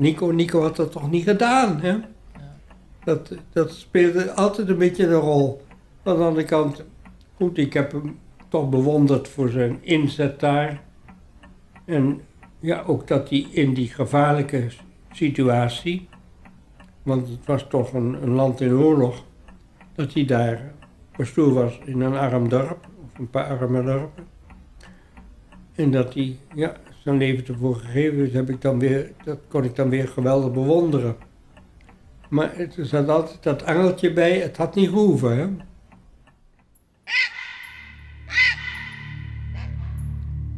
Nico, Nico had dat toch niet gedaan, hè? Dat, dat speelde altijd een beetje een rol. Aan de andere kant, goed, ik heb hem toch bewonderd voor zijn inzet daar. En ja, ook dat hij in die gevaarlijke situatie, want het was toch een, een land in oorlog, dat hij daar pastoor was in een arm dorp, of een paar arme dorpen. En dat hij ja, zijn leven ervoor gegeven heeft, heb ik dan weer, dat kon ik dan weer geweldig bewonderen. Maar er zat altijd dat angeltje bij, het had niet gehoeven. Hè?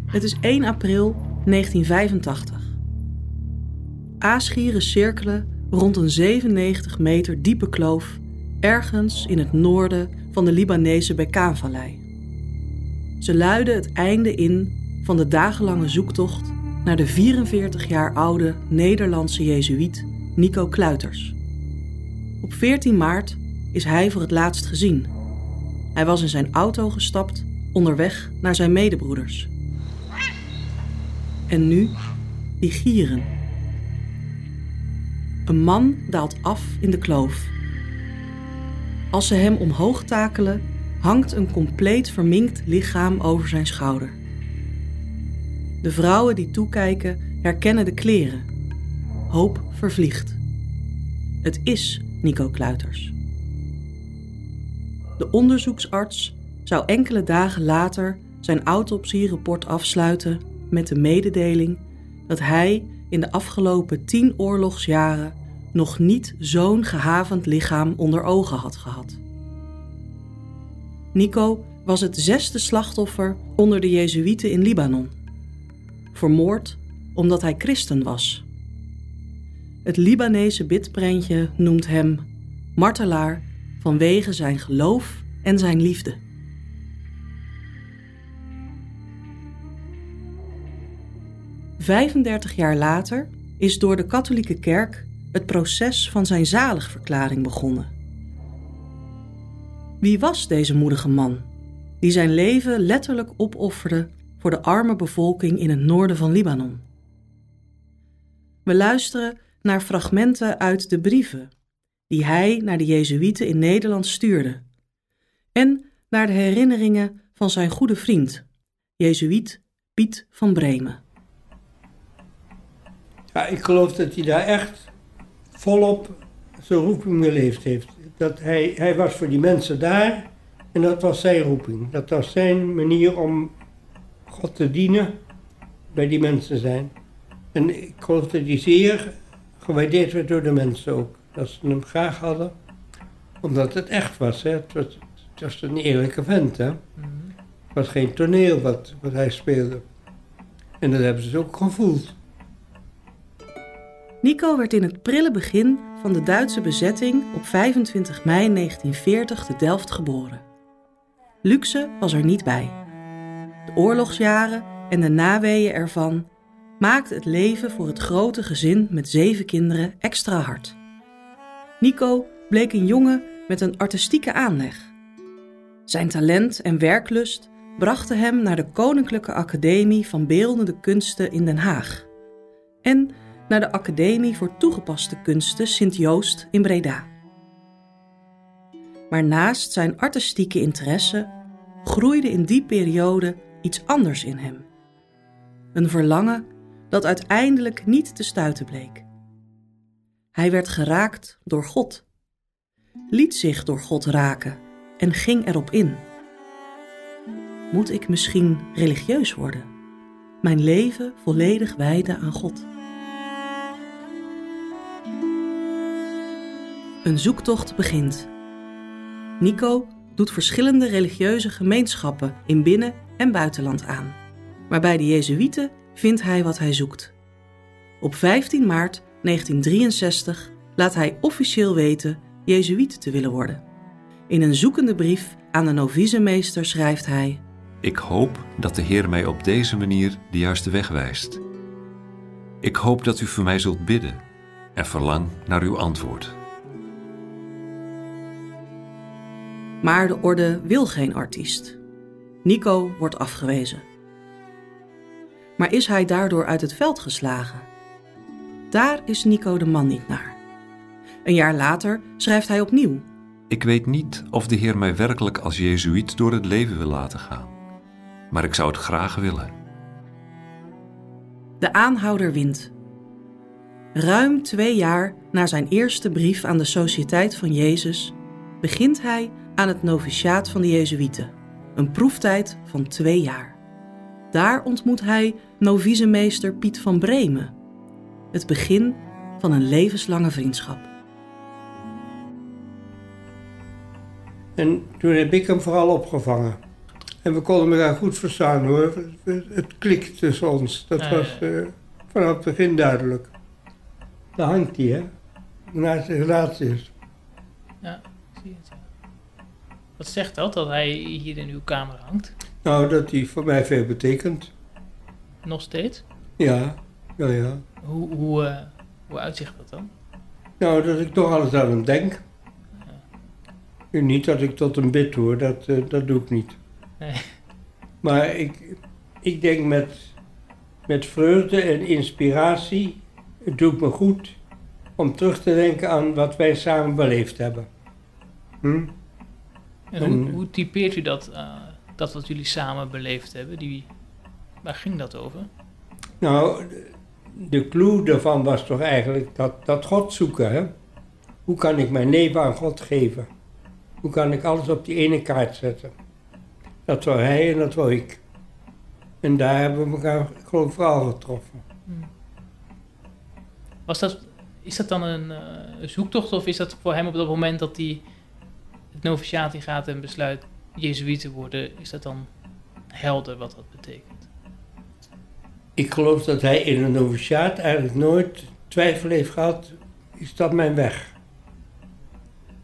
Het is 1 april 1985. Aasgieren cirkelen rond een 97 meter diepe kloof ergens in het noorden van de Libanese Bekaanvallei. Ze luiden het einde in van de dagenlange zoektocht naar de 44 jaar oude Nederlandse Jezuïet Nico Kluiters. Op 14 maart is hij voor het laatst gezien. Hij was in zijn auto gestapt onderweg naar zijn medebroeders. En nu die gieren. Een man daalt af in de kloof. Als ze hem omhoog takelen, hangt een compleet verminkt lichaam over zijn schouder. De vrouwen die toekijken herkennen de kleren. Hoop vervliegt. Het is Nico Kluiters. De onderzoeksarts zou enkele dagen later zijn autopsierapport afsluiten met de mededeling dat hij in de afgelopen tien oorlogsjaren nog niet zo'n gehavend lichaam onder ogen had gehad. Nico was het zesde slachtoffer onder de Jezuïeten in Libanon. Vermoord omdat hij christen was. Het Libanese bidprentje noemt hem martelaar vanwege zijn geloof en zijn liefde. Vijfendertig jaar later is door de katholieke kerk het proces van zijn zaligverklaring begonnen. Wie was deze moedige man, die zijn leven letterlijk opofferde voor de arme bevolking in het noorden van Libanon? We luisteren naar fragmenten uit de brieven die hij naar de Jezuïeten in Nederland stuurde, en naar de herinneringen van zijn goede vriend, Jezuïet Piet van Bremen. Ja, ik geloof dat hij daar echt volop zijn roeping geleefd heeft. Dat hij, hij was voor die mensen daar en dat was zijn roeping. Dat was zijn manier om God te dienen bij die mensen zijn. En ik geloof dat hij zeer gewaardeerd werd door de mensen ook. Dat ze hem graag hadden, omdat het echt was. Hè. Het, was het was een eerlijke vent. Hè. Het was geen toneel wat, wat hij speelde. En dat hebben ze ook gevoeld. Nico werd in het prille begin van de Duitse bezetting op 25 mei 1940 te Delft geboren. Luxe was er niet bij. De oorlogsjaren en de naweeën ervan maakten het leven voor het grote gezin met zeven kinderen extra hard. Nico bleek een jongen met een artistieke aanleg. Zijn talent en werklust brachten hem naar de Koninklijke Academie van Beeldende Kunsten in Den Haag. En naar de Academie voor Toegepaste Kunsten Sint-Joost in Breda. Maar naast zijn artistieke interesse groeide in die periode iets anders in hem. Een verlangen dat uiteindelijk niet te stuiten bleek. Hij werd geraakt door God, liet zich door God raken en ging erop in. Moet ik misschien religieus worden? Mijn leven volledig wijden aan God. Een zoektocht begint. Nico doet verschillende religieuze gemeenschappen in binnen- en buitenland aan. Maar bij de Jezuïeten vindt hij wat hij zoekt. Op 15 maart 1963 laat hij officieel weten Jezuïet te willen worden. In een zoekende brief aan de novicemeester schrijft hij: Ik hoop dat de Heer mij op deze manier de juiste weg wijst. Ik hoop dat u voor mij zult bidden en verlang naar uw antwoord. Maar de orde wil geen artiest. Nico wordt afgewezen. Maar is hij daardoor uit het veld geslagen? Daar is Nico de man niet naar. Een jaar later schrijft hij opnieuw. Ik weet niet of de Heer mij werkelijk als Jezuïet door het leven wil laten gaan, maar ik zou het graag willen. De aanhouder wint. Ruim twee jaar na zijn eerste brief aan de Sociëteit van Jezus begint hij aan het noviciaat van de Jezuïeten, een proeftijd van twee jaar. Daar ontmoet hij novicemeester Piet van Bremen, het begin van een levenslange vriendschap. En toen heb ik hem vooral opgevangen. En we konden elkaar goed verstaan hoor. Het klikt tussen ons. Dat was eh, vanaf het begin duidelijk. Daar hangt hij, hè? Naast zijn relatie is. Ja, ik zie het. Wat zegt dat, dat hij hier in uw kamer hangt? Nou, dat hij voor mij veel betekent. Nog steeds? Ja, ja, ja. Hoe, hoe, eh, hoe uitzicht dat dan? Nou, dat ik toch alles aan hem denk. Niet dat ik tot hem bid hoor, dat, eh, dat doe ik niet. Nee. Maar ik, ik denk met, met vreugde en inspiratie, het doet me goed om terug te denken aan wat wij samen beleefd hebben. Hm? En hoe, En- hoe typeert u dat, eh, dat wat jullie samen beleefd hebben? Die, waar ging dat over? Nou, de- clue daarvan was toch eigenlijk dat, dat God zoeken. Hè? Hoe kan ik mijn leven aan God geven? Hoe kan ik alles op die ene kaart zetten? Dat wou hij en dat wou ik. En daar hebben we elkaar, ik geloof, vooral getroffen. Was dat, is dat dan een eh, zoektocht of is dat voor hem op dat moment dat hij noviciaat gaat en besluit Jezuïet te worden, is dat dan helder wat dat betekent? Ik geloof dat hij in een noviciaat eigenlijk nooit twijfel heeft gehad, is dat mijn weg?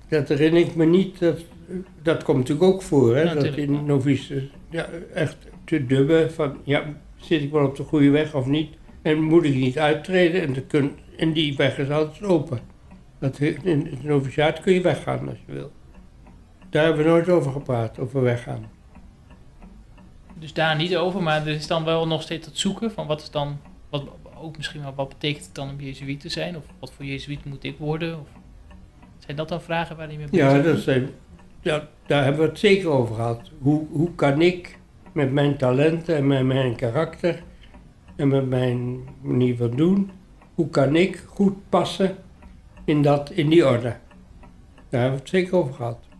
Dat herinner ik me niet, dat, dat komt natuurlijk ook voor, hè, dat in novices ja, echt te dubben van, ja, zit ik wel op de goede weg of niet? En moet ik niet uittreden? En, de kun, en die weg is altijd open. Dat, in het noviciaat kun je weggaan als je wil. Daar hebben we nooit over gepraat, over weggaan. Dus daar niet over, maar er is dan wel nog steeds het zoeken van wat is dan, wat, ook misschien wel wat betekent het dan om Jezuïet te zijn? Of wat voor Jezuïet moet ik worden? Of, zijn dat dan vragen waar hij mee bezig Ja, dat zijn, ja, daar hebben we het zeker over gehad. Hoe, hoe kan ik met mijn talenten en met mijn karakter en met mijn manier van doen, hoe kan ik goed passen in, dat, in die orde? Daar hebben we het zeker over gehad.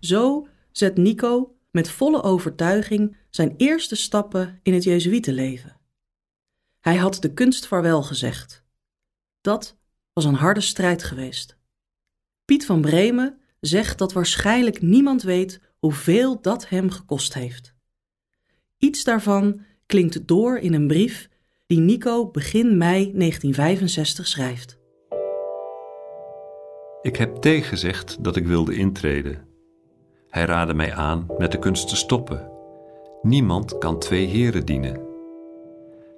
Zo zet Nico met volle overtuiging zijn eerste stappen in het Jezuïetenleven. Hij had de kunst vaarwel gezegd. Dat was een harde strijd geweest. Piet van Bremen zegt dat waarschijnlijk niemand weet hoeveel dat hem gekost heeft. Iets daarvan klinkt door in een brief die Nico begin mei 1965 schrijft. Ik heb T gezegd dat ik wilde intreden. Hij raadde mij aan met de kunst te stoppen. Niemand kan twee heren dienen.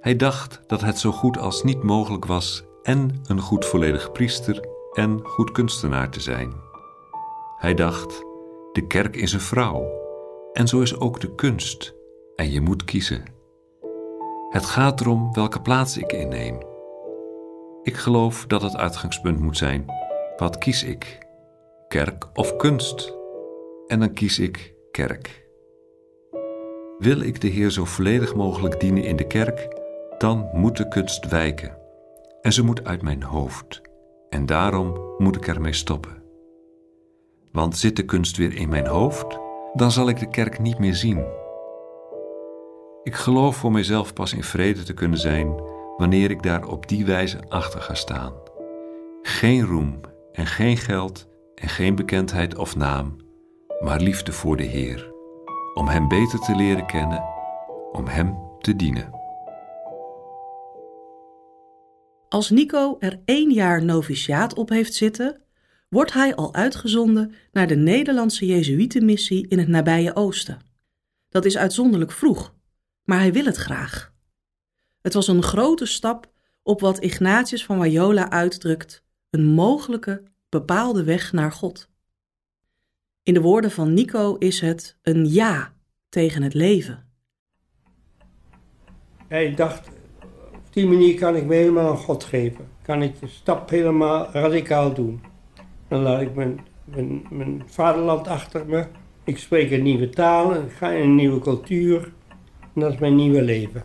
Hij dacht dat het zo goed als niet mogelijk was en een goed volledig priester en goed kunstenaar te zijn. Hij dacht: de kerk is een vrouw en zo is ook de kunst en je moet kiezen. Het gaat erom welke plaats ik inneem. Ik geloof dat het uitgangspunt moet zijn: wat kies ik? Kerk of kunst? En dan kies ik kerk. Wil ik de Heer zo volledig mogelijk dienen in de kerk, dan moet de kunst wijken. En ze moet uit mijn hoofd. En daarom moet ik ermee stoppen. Want zit de kunst weer in mijn hoofd, dan zal ik de kerk niet meer zien. Ik geloof voor mijzelf pas in vrede te kunnen zijn wanneer ik daar op die wijze achter ga staan. Geen roem en geen geld en geen bekendheid of naam, maar liefde voor de Heer, om Hem beter te leren kennen, om Hem te dienen. Als Nico er één jaar noviciaat op heeft zitten, wordt hij al uitgezonden naar de Nederlandse Jezuïetenmissie in het nabije Oosten. Dat is uitzonderlijk vroeg, maar hij wil het graag. Het was een grote stap op wat Ignatius van Loyola uitdrukt: een mogelijke, bepaalde weg naar God. In de woorden van Nico is het een ja tegen het leven. Hij dacht, of die manier kan ik me helemaal aan God geven. Kan ik de stap helemaal radicaal doen. Dan laat ik mijn, mijn, mijn vaderland achter me. Ik spreek een nieuwe taal, ik ga in een nieuwe cultuur. En dat is mijn nieuwe leven.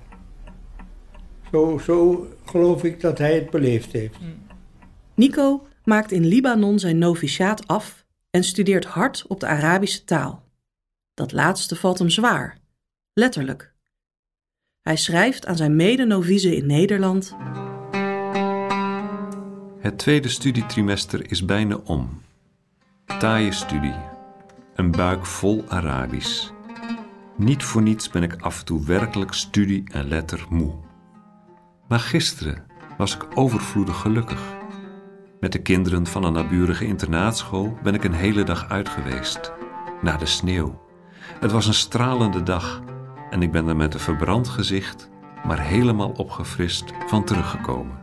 Zo, zo geloof ik dat hij het beleefd heeft. Nico maakt in Libanon zijn noviciaat af en studeert hard op de Arabische taal. Dat laatste valt hem zwaar, letterlijk. Hij schrijft aan zijn mede-novice in Nederland. Het tweede studietrimester is bijna om. Taaie studie. Een buik vol Arabisch. Niet voor niets ben ik af en toe werkelijk studie en letter moe. Maar gisteren was ik overvloedig gelukkig. Met de kinderen van een naburige internaatschool ben ik een hele dag uit geweest. Naar de sneeuw. Het was een stralende dag en ik ben er met een verbrand gezicht, maar helemaal opgefrist van teruggekomen.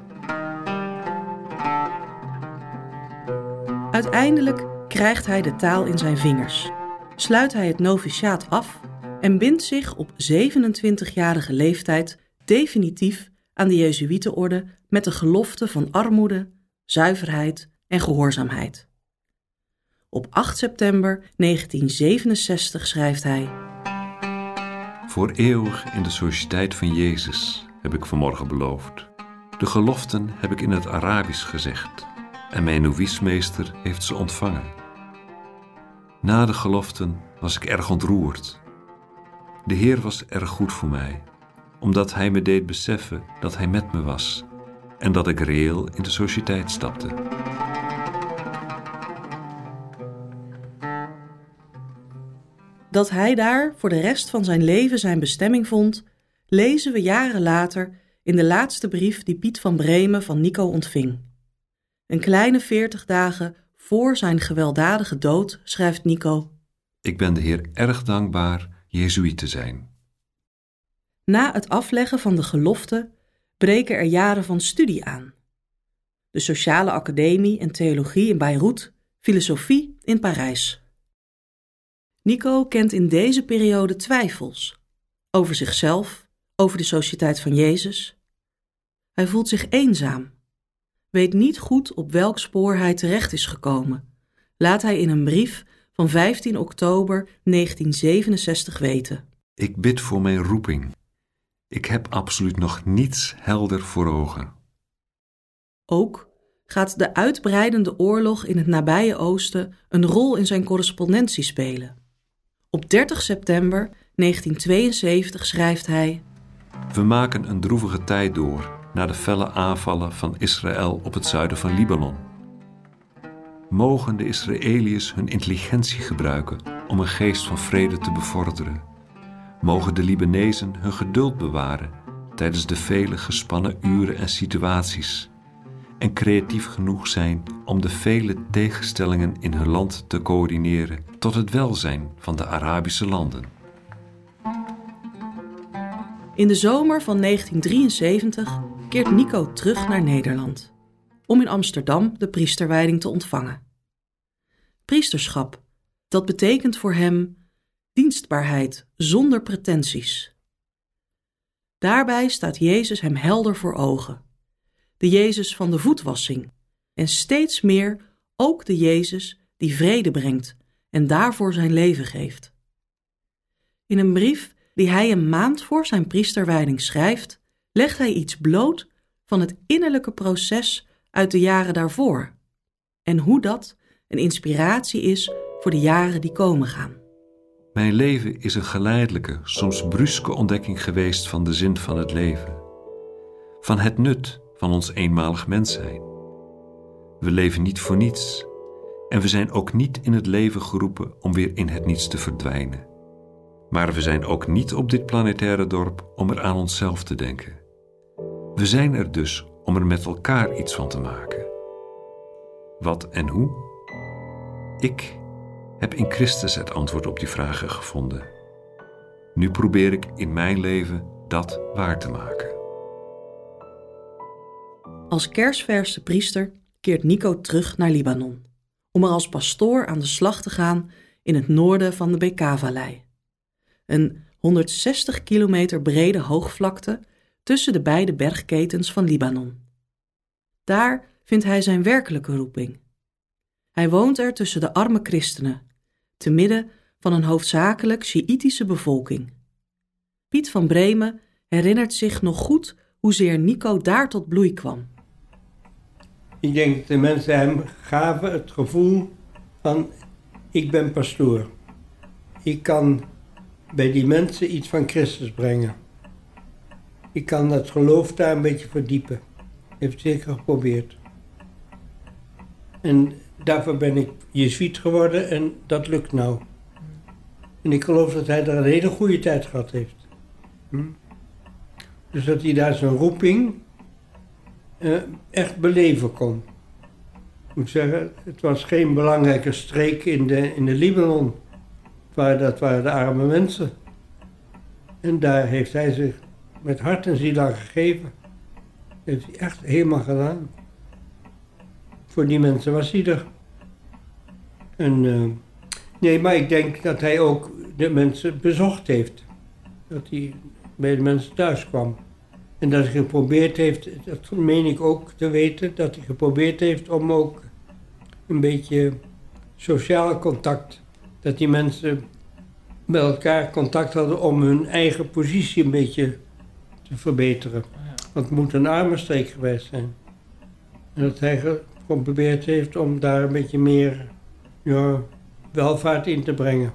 Uiteindelijk krijgt hij de taal in zijn vingers, sluit hij het noviciaat af en bindt zich op 27-jarige leeftijd definitief aan de Jezuïetenorde met de gelofte van armoede, zuiverheid en gehoorzaamheid. Op 8 september 1967 schrijft hij: Voor eeuwig in de sociëteit van Jezus heb ik vanmorgen beloofd. De geloften heb ik in het Arabisch gezegd en mijn noviesmeester heeft ze ontvangen. Na de geloften was ik erg ontroerd. De Heer was erg goed voor mij, omdat Hij me deed beseffen dat Hij met me was en dat ik reëel in de sociëteit stapte. Dat hij daar voor de rest van zijn leven zijn bestemming vond, lezen we jaren later in de laatste brief die Piet van Bremen van Nico ontving. Een kleine veertig dagen voor zijn gewelddadige dood schrijft Nico: Ik ben de Heer erg dankbaar Jezuïet te zijn. Na het afleggen van de gelofte breken er jaren van studie aan. De Sociale Academie en Theologie in Beirut, filosofie in Parijs. Nico kent in deze periode twijfels over zichzelf, over de Sociëteit van Jezus. Hij voelt zich eenzaam, weet niet goed op welk spoor hij terecht is gekomen, laat hij in een brief van 15 oktober 1967 weten. Ik bid voor mijn roeping. Ik heb absoluut nog niets helder voor ogen. Ook gaat de uitbreidende oorlog in het nabije Oosten een rol in zijn correspondentie spelen. Op 30 september 1972 schrijft hij: We maken een droevige tijd door na de felle aanvallen van Israël op het zuiden van Libanon. Mogen de Israëliërs hun intelligentie gebruiken om een geest van vrede te bevorderen. Mogen de Libanezen hun geduld bewaren tijdens de vele gespannen uren en situaties. En creatief genoeg zijn om de vele tegenstellingen in hun land te coördineren tot het welzijn van de Arabische landen. In de zomer van 1973 keert Nico terug naar Nederland om in Amsterdam de priesterwijding te ontvangen. Priesterschap, dat betekent voor hem dienstbaarheid zonder pretenties. Daarbij staat Jezus hem helder voor ogen. De Jezus van de voetwassing en steeds meer ook de Jezus die vrede brengt en daarvoor zijn leven geeft. In een brief die hij een maand voor zijn priesterwijding schrijft, legt hij iets bloot van het innerlijke proces uit de jaren daarvoor en hoe dat een inspiratie is voor de jaren die komen gaan. Mijn leven is een geleidelijke, soms bruske ontdekking geweest van de zin van het leven. Van het nut van ons eenmalig mens zijn. We leven niet voor niets en we zijn ook niet in het leven geroepen om weer in het niets te verdwijnen. Maar we zijn ook niet op dit planetaire dorp om er aan onszelf te denken. We zijn er dus om er met elkaar iets van te maken. Wat en hoe? Ik heb in Christus het antwoord op die vragen gevonden. Nu probeer ik in mijn leven dat waar te maken. Als kersverse priester keert Nico terug naar Libanon, om er als pastoor aan de slag te gaan in het noorden van de Bekaa-vallei. Een 160 kilometer brede hoogvlakte tussen de beide bergketens van Libanon. Daar vindt hij zijn werkelijke roeping. Hij woont er tussen de arme christenen, te midden van een hoofdzakelijk Sjiïtische bevolking. Piet van Bremen herinnert zich nog goed hoezeer Nico daar tot bloei kwam. Ik denk dat de mensen hem gaven het gevoel van ik ben pastoor. Ik kan bij die mensen iets van Christus brengen. Ik kan het geloof daar een beetje verdiepen. Heeft zeker geprobeerd. En daarvoor ben ik jezuïet geworden en dat lukt nou. En ik geloof dat hij daar een hele goede tijd gehad heeft. Hm? Dus dat hij daar zijn roeping uh, echt beleven kon. Ik moet zeggen, het was geen belangrijke streek in de, in de Libanon. Waar, dat waren de arme mensen. En daar heeft hij zich met hart en ziel aan gegeven. Dat heeft hij echt helemaal gedaan. Voor die mensen was hij er. En, uh, nee, maar ik denk dat hij ook de mensen bezocht heeft. Dat hij bij de mensen thuis kwam. En dat hij geprobeerd heeft, dat meen ik ook te weten, dat hij geprobeerd heeft om ook een beetje sociaal contact, dat die mensen met elkaar contact hadden om hun eigen positie een beetje te verbeteren. Want het moet een arme streek geweest zijn. En dat hij geprobeerd heeft om daar een beetje meer ja, welvaart in te brengen.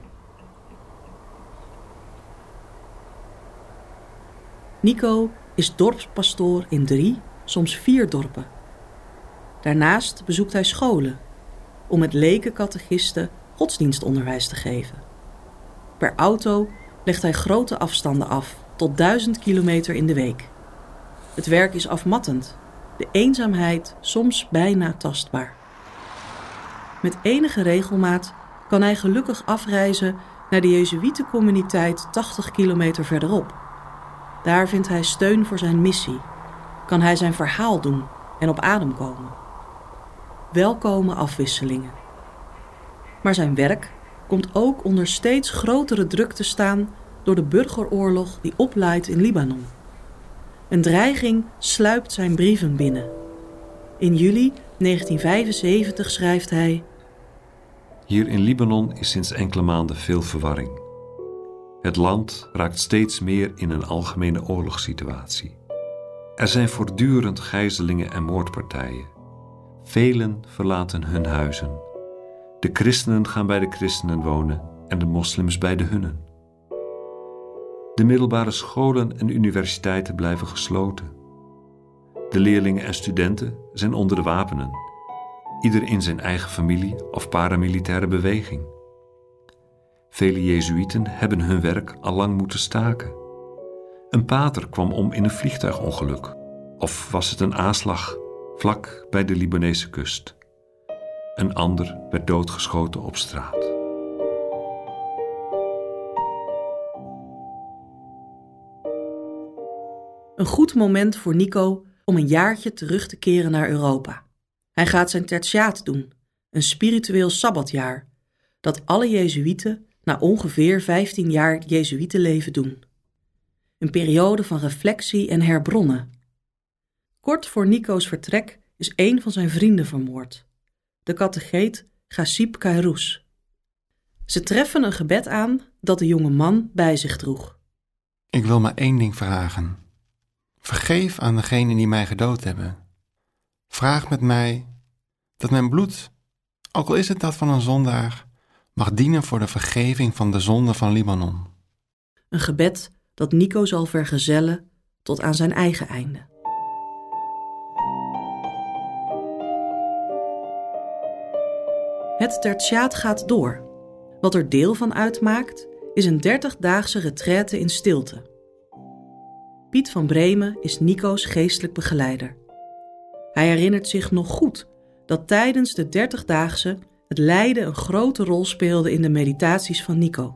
Nico is dorpspastoor in drie, soms vier dorpen. Daarnaast bezoekt hij scholen om met lekencatechisten godsdienstonderwijs te geven. Per auto legt hij grote afstanden af, tot duizend kilometer in de week. Het werk is afmattend, de eenzaamheid soms bijna tastbaar. Met enige regelmaat kan hij gelukkig afreizen naar de Jezuïetencommuniteit 80 kilometer verderop. Daar vindt hij steun voor zijn missie, kan hij zijn verhaal doen en op adem komen. Welkome afwisselingen. Maar zijn werk komt ook onder steeds grotere druk te staan door de burgeroorlog die oplaait in Libanon. Een dreiging sluipt zijn brieven binnen. In juli 1975 schrijft hij: Hier in Libanon is sinds enkele maanden veel verwarring. Het land raakt steeds meer in een algemene oorlogssituatie. Er zijn voortdurend gijzelingen en moordpartijen. Velen verlaten hun huizen. De christenen gaan bij de christenen wonen en de moslims bij de hunnen. De middelbare scholen en universiteiten blijven gesloten. De leerlingen en studenten zijn onder de wapenen, ieder in zijn eigen familie of paramilitaire beweging. Vele Jezuïeten hebben hun werk al lang moeten staken. Een pater kwam om in een vliegtuigongeluk, of was het een aanslag vlak bij de Libanese kust. Een ander werd doodgeschoten op straat. Een goed moment voor Nico om een jaartje terug te keren naar Europa. Hij gaat zijn tertiaat doen, een spiritueel sabbatjaar, dat alle Jezuïeten na ongeveer 15 jaar Jezuïetenleven doen. Een periode van reflectie en herbronnen. Kort voor Nico's vertrek is een van zijn vrienden vermoord, de kategeet Gassib Kairous. Ze treffen een gebed aan dat de jonge man bij zich droeg. Ik wil maar één ding vragen. Vergeef aan degenen die mij gedood hebben. Vraag met mij dat mijn bloed, ook al is het dat van een zondaar, mag dienen voor de vergeving van de zonde van Libanon. Een gebed dat Nico zal vergezellen tot aan zijn eigen einde. Het tertiaat gaat door. Wat er deel van uitmaakt, is een 30-daagse retraite in stilte. Piet van Bremen is Nico's geestelijk begeleider. Hij herinnert zich nog goed dat tijdens de 30-daagse het lijden een grote rol speelde in de meditaties van Nico.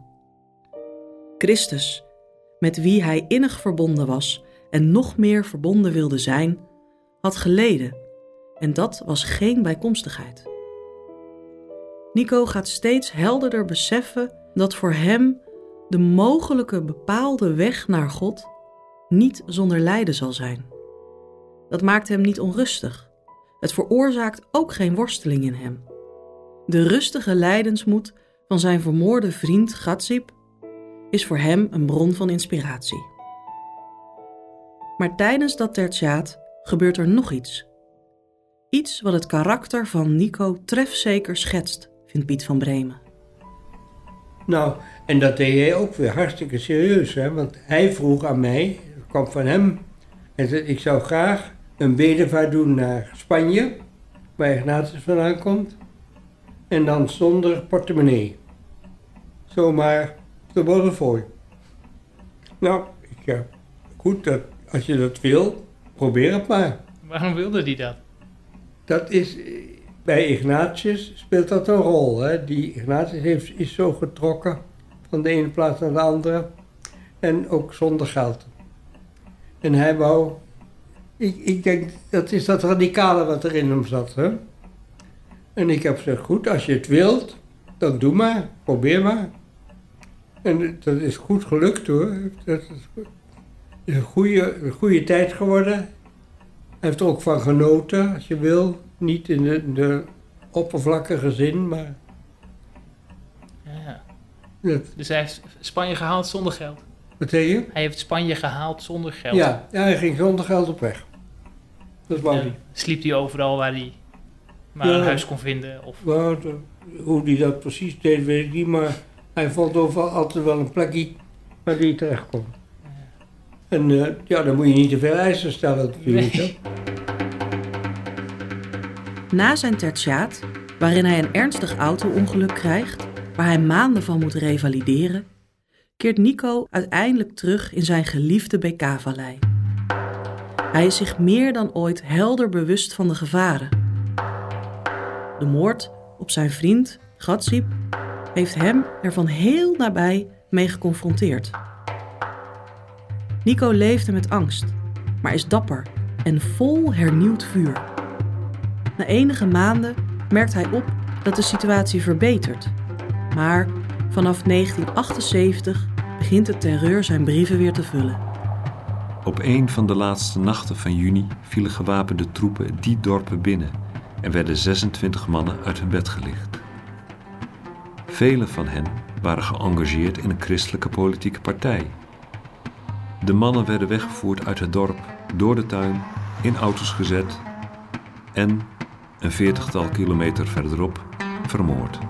Christus, met wie hij innig verbonden was en nog meer verbonden wilde zijn, had geleden en dat was geen bijkomstigheid. Nico gaat steeds helderder beseffen dat voor hem de mogelijke bepaalde weg naar God niet zonder lijden zal zijn. Dat maakt hem niet onrustig. Het veroorzaakt ook geen worsteling in hem. De rustige lijdensmoed van zijn vermoorde vriend Gatsip is voor hem een bron van inspiratie. Maar tijdens dat tertiaat gebeurt er nog iets. Iets wat het karakter van Nico trefzeker schetst, vindt Piet van Bremen. Nou, en dat deed hij ook weer hartstikke serieus, hè? want hij vroeg aan mij, kwam van hem, en zei, ik zou graag een bedevaart doen naar Spanje, waar Ignatius vandaan komt, en dan zonder portemonnee. Zomaar de Bonnefoy. Nou, ik, ja, goed, dat, als je dat wil, probeer het maar. Waarom wilde hij dat? Dat is, eh, bij Ignatius speelt dat een rol. Hè? Die Ignatius heeft, is zo getrokken van de ene plaats naar de andere. En ook zonder geld. En hij wou, ik, ik denk, dat is dat radicale wat er in hem zat. Hè? En ik heb gezegd, goed, als je het wilt, dan doe maar, probeer maar. En dat is goed gelukt hoor. Dat is een goede, een goede tijd geworden. Hij heeft er ook van genoten, als je wil. Niet in de, de oppervlakkige zin, maar Ja. dat, Dus hij heeft Spanje gehaald zonder geld. Hij heeft Spanje gehaald zonder geld. Ja, ja, hij ging zonder geld op weg. Dat wou hij. sliep hij overal waar hij maar Ja. een huis kon vinden. Of, Nou, de- hoe hij dat precies deed, weet ik niet, maar hij vond overal altijd wel een plekje waar hij terecht kon. En eh, ja, dan moet je niet te veel eisen stellen natuurlijk. Nee. Na zijn tertiaat, waarin hij een ernstig auto-ongeluk krijgt, waar hij maanden van moet revalideren, keert Nico uiteindelijk terug in zijn geliefde BK-vallei. Hij is zich meer dan ooit helder bewust van de gevaren. De moord op zijn vriend, Gatsip, heeft hem er van heel nabij mee geconfronteerd. Nico leefde met angst, maar is dapper en vol hernieuwd vuur. Na enige maanden merkt hij op dat de situatie verbetert. Maar vanaf 1978 begint de terreur zijn brieven weer te vullen. Op een van de laatste nachten van juni vielen gewapende troepen die dorpen binnen en werden 26 mannen uit hun bed gelicht. Vele van hen waren geëngageerd in een christelijke politieke partij. De mannen werden weggevoerd uit het dorp, door de tuin, in auto's gezet en, een veertigtal kilometer verderop, vermoord.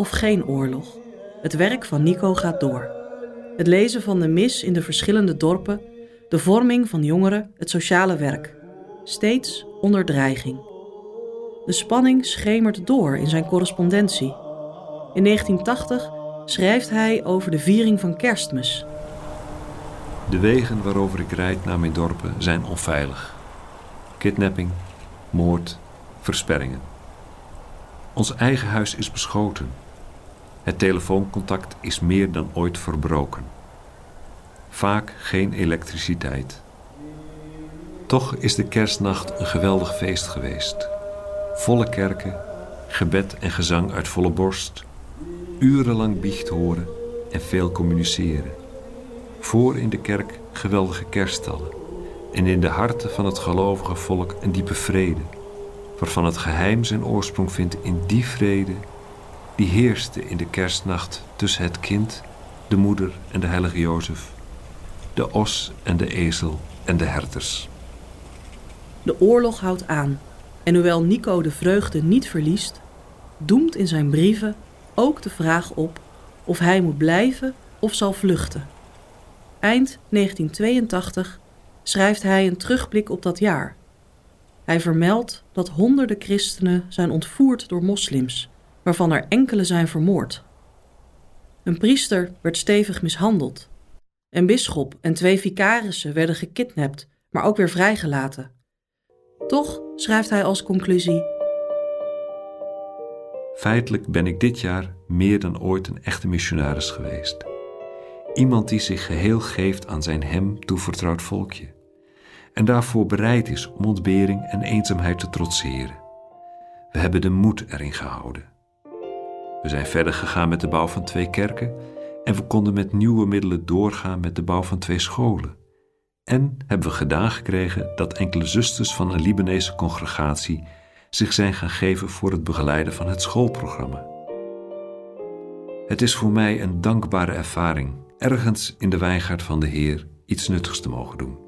Of geen oorlog, het werk van Nico gaat door. Het lezen van de mis in de verschillende dorpen, de vorming van jongeren, het sociale werk. Steeds onder dreiging. De spanning schemert door in zijn correspondentie. In 1980 schrijft hij over de viering van kerstmis. De wegen waarover ik rijd naar mijn dorpen zijn onveilig. Kidnapping, moord, versperringen. Ons eigen huis is beschoten. Het telefooncontact is meer dan ooit verbroken. Vaak geen elektriciteit. Toch is de kerstnacht een geweldig feest geweest. Volle kerken, gebed en gezang uit volle borst, urenlang biecht horen en veel communiceren. Voor in de kerk geweldige kerststallen en in de harten van het gelovige volk een diepe vrede, waarvan het geheim zijn oorsprong vindt in die vrede die heerste in de kerstnacht tussen het kind, de moeder en de heilige Jozef, de os en de ezel en de herders. De oorlog houdt aan. En hoewel Nico de vreugde niet verliest, doemt in zijn brieven ook de vraag op of hij moet blijven of zal vluchten. Eind 1982 schrijft hij een terugblik op dat jaar. Hij vermeldt dat honderden christenen zijn ontvoerd door moslims, waarvan er enkele zijn vermoord. Een priester werd stevig mishandeld. Een bisschop en twee vicarissen werden gekidnapt, maar ook weer vrijgelaten. Toch schrijft hij als conclusie: Feitelijk ben ik dit jaar meer dan ooit een echte missionaris geweest. Iemand die zich geheel geeft aan zijn hem toevertrouwd volkje. en daarvoor bereid is om ontbering en eenzaamheid te trotseren. We hebben de moed erin gehouden. We zijn verder gegaan met de bouw van twee kerken en we konden met nieuwe middelen doorgaan met de bouw van twee scholen. En hebben we gedaan gekregen dat enkele zusters van een Libanese congregatie zich zijn gaan geven voor het begeleiden van het schoolprogramma. Het is voor mij een dankbare ervaring ergens in de wijngaard van de Heer iets nuttigs te mogen doen.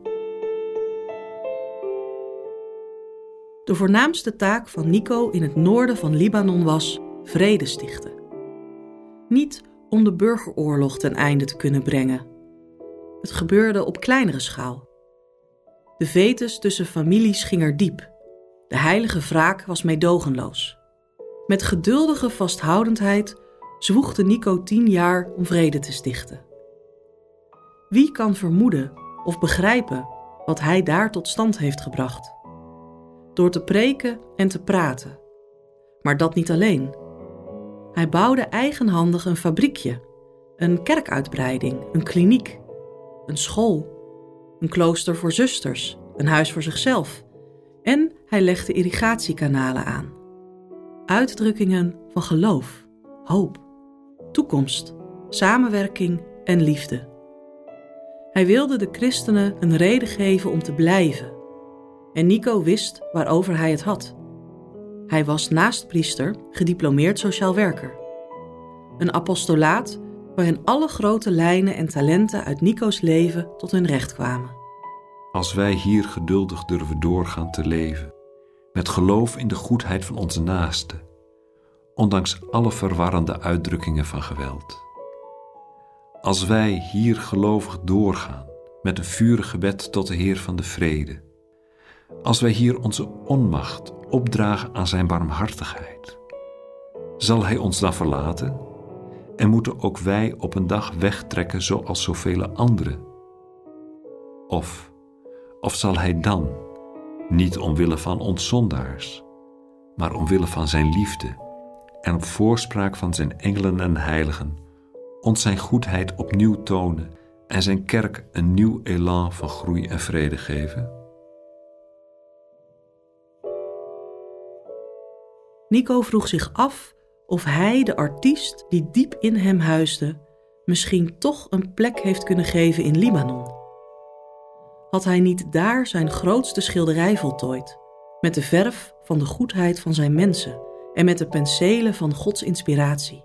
De voornaamste taak van Nico in het noorden van Libanon was vrede stichten. Niet om de burgeroorlog ten einde te kunnen brengen. Het gebeurde op kleinere schaal. De vetus tussen families ging er diep. De heilige wraak was meedogenloos. Met geduldige vasthoudendheid zwoegde Nico tien jaar om vrede te stichten. Wie kan vermoeden of begrijpen wat hij daar tot stand heeft gebracht? Door te preken en te praten. Maar dat niet alleen. Hij bouwde eigenhandig een fabriekje, een kerkuitbreiding, een kliniek, een school, een klooster voor zusters, een huis voor zichzelf en hij legde irrigatiekanalen aan. Uitdrukkingen van geloof, hoop, toekomst, samenwerking en liefde. Hij wilde de christenen een reden geven om te blijven. En Nico wist waarover hij het had. Hij was naast priester gediplomeerd sociaal werker. Een apostolaat waarin alle grote lijnen en talenten uit Nico's leven tot hun recht kwamen. Als wij hier geduldig durven doorgaan te leven, met geloof in de goedheid van onze naasten, ondanks alle verwarrende uitdrukkingen van geweld. Als wij hier gelovig doorgaan met een vurig gebed tot de Heer van de Vrede, als wij hier onze onmacht opdragen aan Zijn barmhartigheid, zal Hij ons dan verlaten en moeten ook wij op een dag wegtrekken zoals zoveel anderen? Of, of zal Hij dan, niet omwille van ons zondaars, maar omwille van Zijn liefde en op voorspraak van Zijn engelen en heiligen, ons Zijn goedheid opnieuw tonen en Zijn kerk een nieuw elan van groei en vrede geven? Nico vroeg zich af of hij, de artiest die diep in hem huisde, misschien toch een plek heeft kunnen geven in Libanon. Had hij niet daar zijn grootste schilderij voltooid, met de verf van de goedheid van zijn mensen en met de penselen van Gods inspiratie?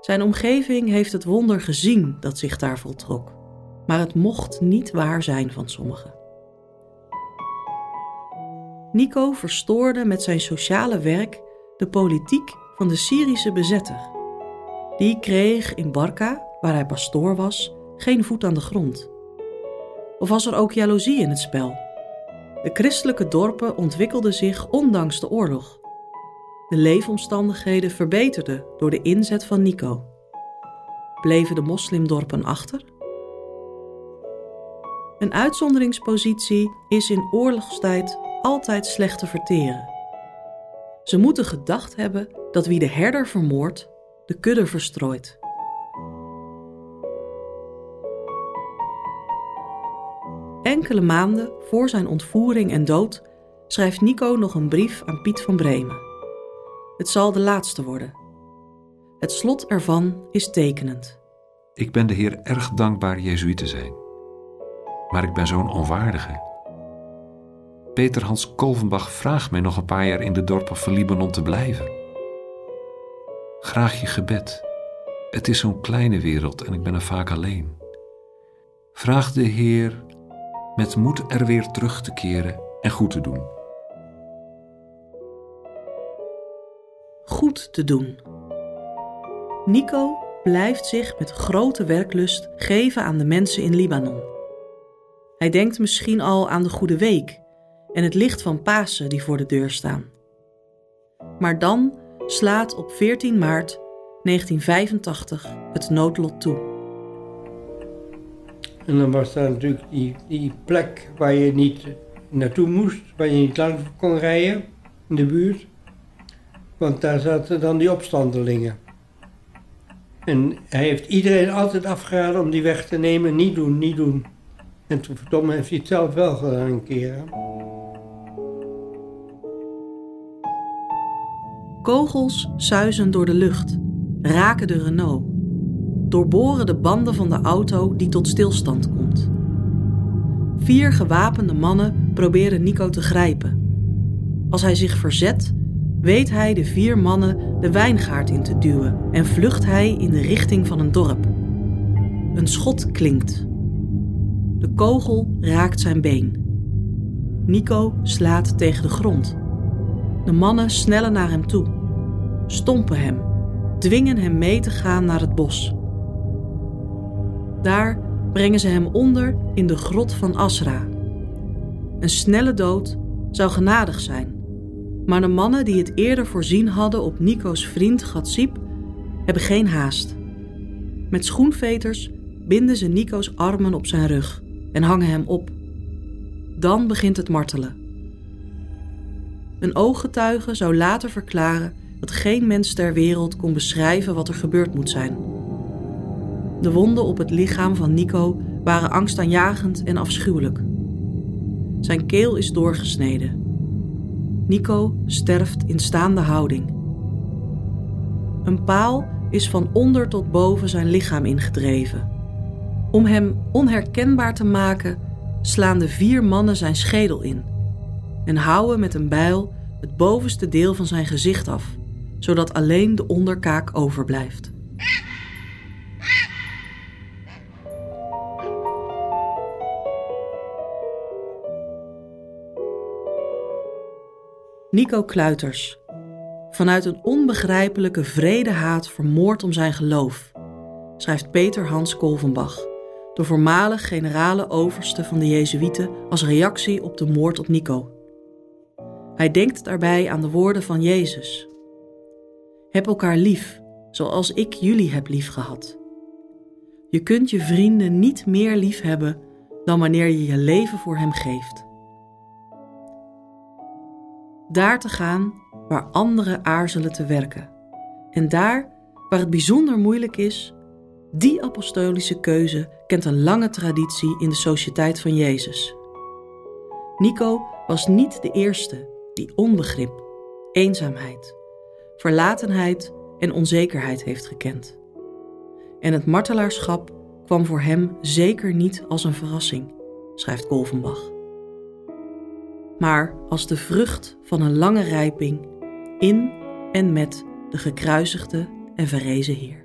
Zijn omgeving heeft het wonder gezien dat zich daar voltrok, maar het mocht niet waar zijn van sommigen. Nico verstoorde met zijn sociale werk de politiek van de Syrische bezetter. Die kreeg in Barca, waar hij pastoor was, geen voet aan de grond. Of was er ook jaloezie in het spel? De christelijke dorpen ontwikkelden zich ondanks de oorlog. De leefomstandigheden verbeterden door de inzet van Nico. Bleven de moslimdorpen achter? Een uitzonderingspositie is in oorlogstijd altijd slecht te verteren. Ze moeten gedacht hebben dat wie de herder vermoordt, de kudde verstrooit. Enkele maanden voor zijn ontvoering en dood schrijft Nico nog een brief aan Piet van Bremen. Het zal de laatste worden. Het slot ervan is tekenend. Ik ben de Heer erg dankbaar Jezuïet te zijn. Maar ik ben zo'n onwaardige Peter Hans Kolvenbach vraagt mij nog een paar jaar in de dorpen van Libanon te blijven. Graag je gebed. Het is zo'n kleine wereld en ik ben er vaak alleen. Vraag de Heer met moed er weer terug te keren en goed te doen. Goed te doen. Nico blijft zich met grote werklust geven aan de mensen in Libanon. Hij denkt misschien al aan de Goede Week en het licht van Pasen die voor de deur staan. Maar dan slaat op 14 maart 1985 het noodlot toe. En dan was daar natuurlijk die, die plek waar je niet naartoe moest, waar je niet langs kon rijden in de buurt. Want daar zaten dan die opstandelingen. En hij heeft iedereen altijd afgeraden om die weg te nemen. Niet doen, niet doen. En toen verdomme heeft hij het zelf wel gedaan een keer. Kogels suizen door de lucht, raken de Renault, doorboren de banden van de auto die tot stilstand komt. Vier gewapende mannen proberen Nico te grijpen. Als hij zich verzet, weet hij de vier mannen de wijngaard in te duwen en vlucht hij in de richting van een dorp. Een schot klinkt. De kogel raakt zijn been. Nico slaat tegen de grond. De mannen snellen naar hem toe, stompen hem, dwingen hem mee te gaan naar het bos. Daar brengen ze hem onder in de grot van Asra. Een snelle dood zou genadig zijn, maar de mannen die het eerder voorzien hadden op Nico's vriend Gatsip hebben geen haast. Met schoenveters binden ze Nico's armen op zijn rug en hangen hem op. Dan begint het martelen. Een ooggetuige zou later verklaren dat geen mens ter wereld kon beschrijven wat er gebeurd moet zijn. De wonden op het lichaam van Nico waren angstaanjagend en afschuwelijk. Zijn keel is doorgesneden. Nico sterft in staande houding. Een paal is van onder tot boven zijn lichaam ingedreven. Om hem onherkenbaar te maken, slaan de vier mannen zijn schedel in en houwen met een bijl het bovenste deel van zijn gezicht af, zodat alleen de onderkaak overblijft. Nico Kluiters. Vanuit een onbegrijpelijke vredehaat vermoord om zijn geloof, schrijft Peter Hans Kolvenbach, de voormalig generale overste van de Jezuïeten, als reactie op de moord op Nico. Hij denkt daarbij aan de woorden van Jezus. Heb elkaar lief, zoals ik jullie heb liefgehad. Je kunt je vrienden niet meer lief hebben dan wanneer je je leven voor hem geeft. Daar te gaan waar anderen aarzelen te werken. En daar waar het bijzonder moeilijk is, die apostolische keuze kent een lange traditie in de sociëteit van Jezus. Nico was niet de eerste die onbegrip, eenzaamheid, verlatenheid en onzekerheid heeft gekend. En het martelaarschap kwam voor hem zeker niet als een verrassing, schrijft Kolvenbach. Maar als de vrucht van een lange rijping in en met de gekruisigde en verrezen Heer.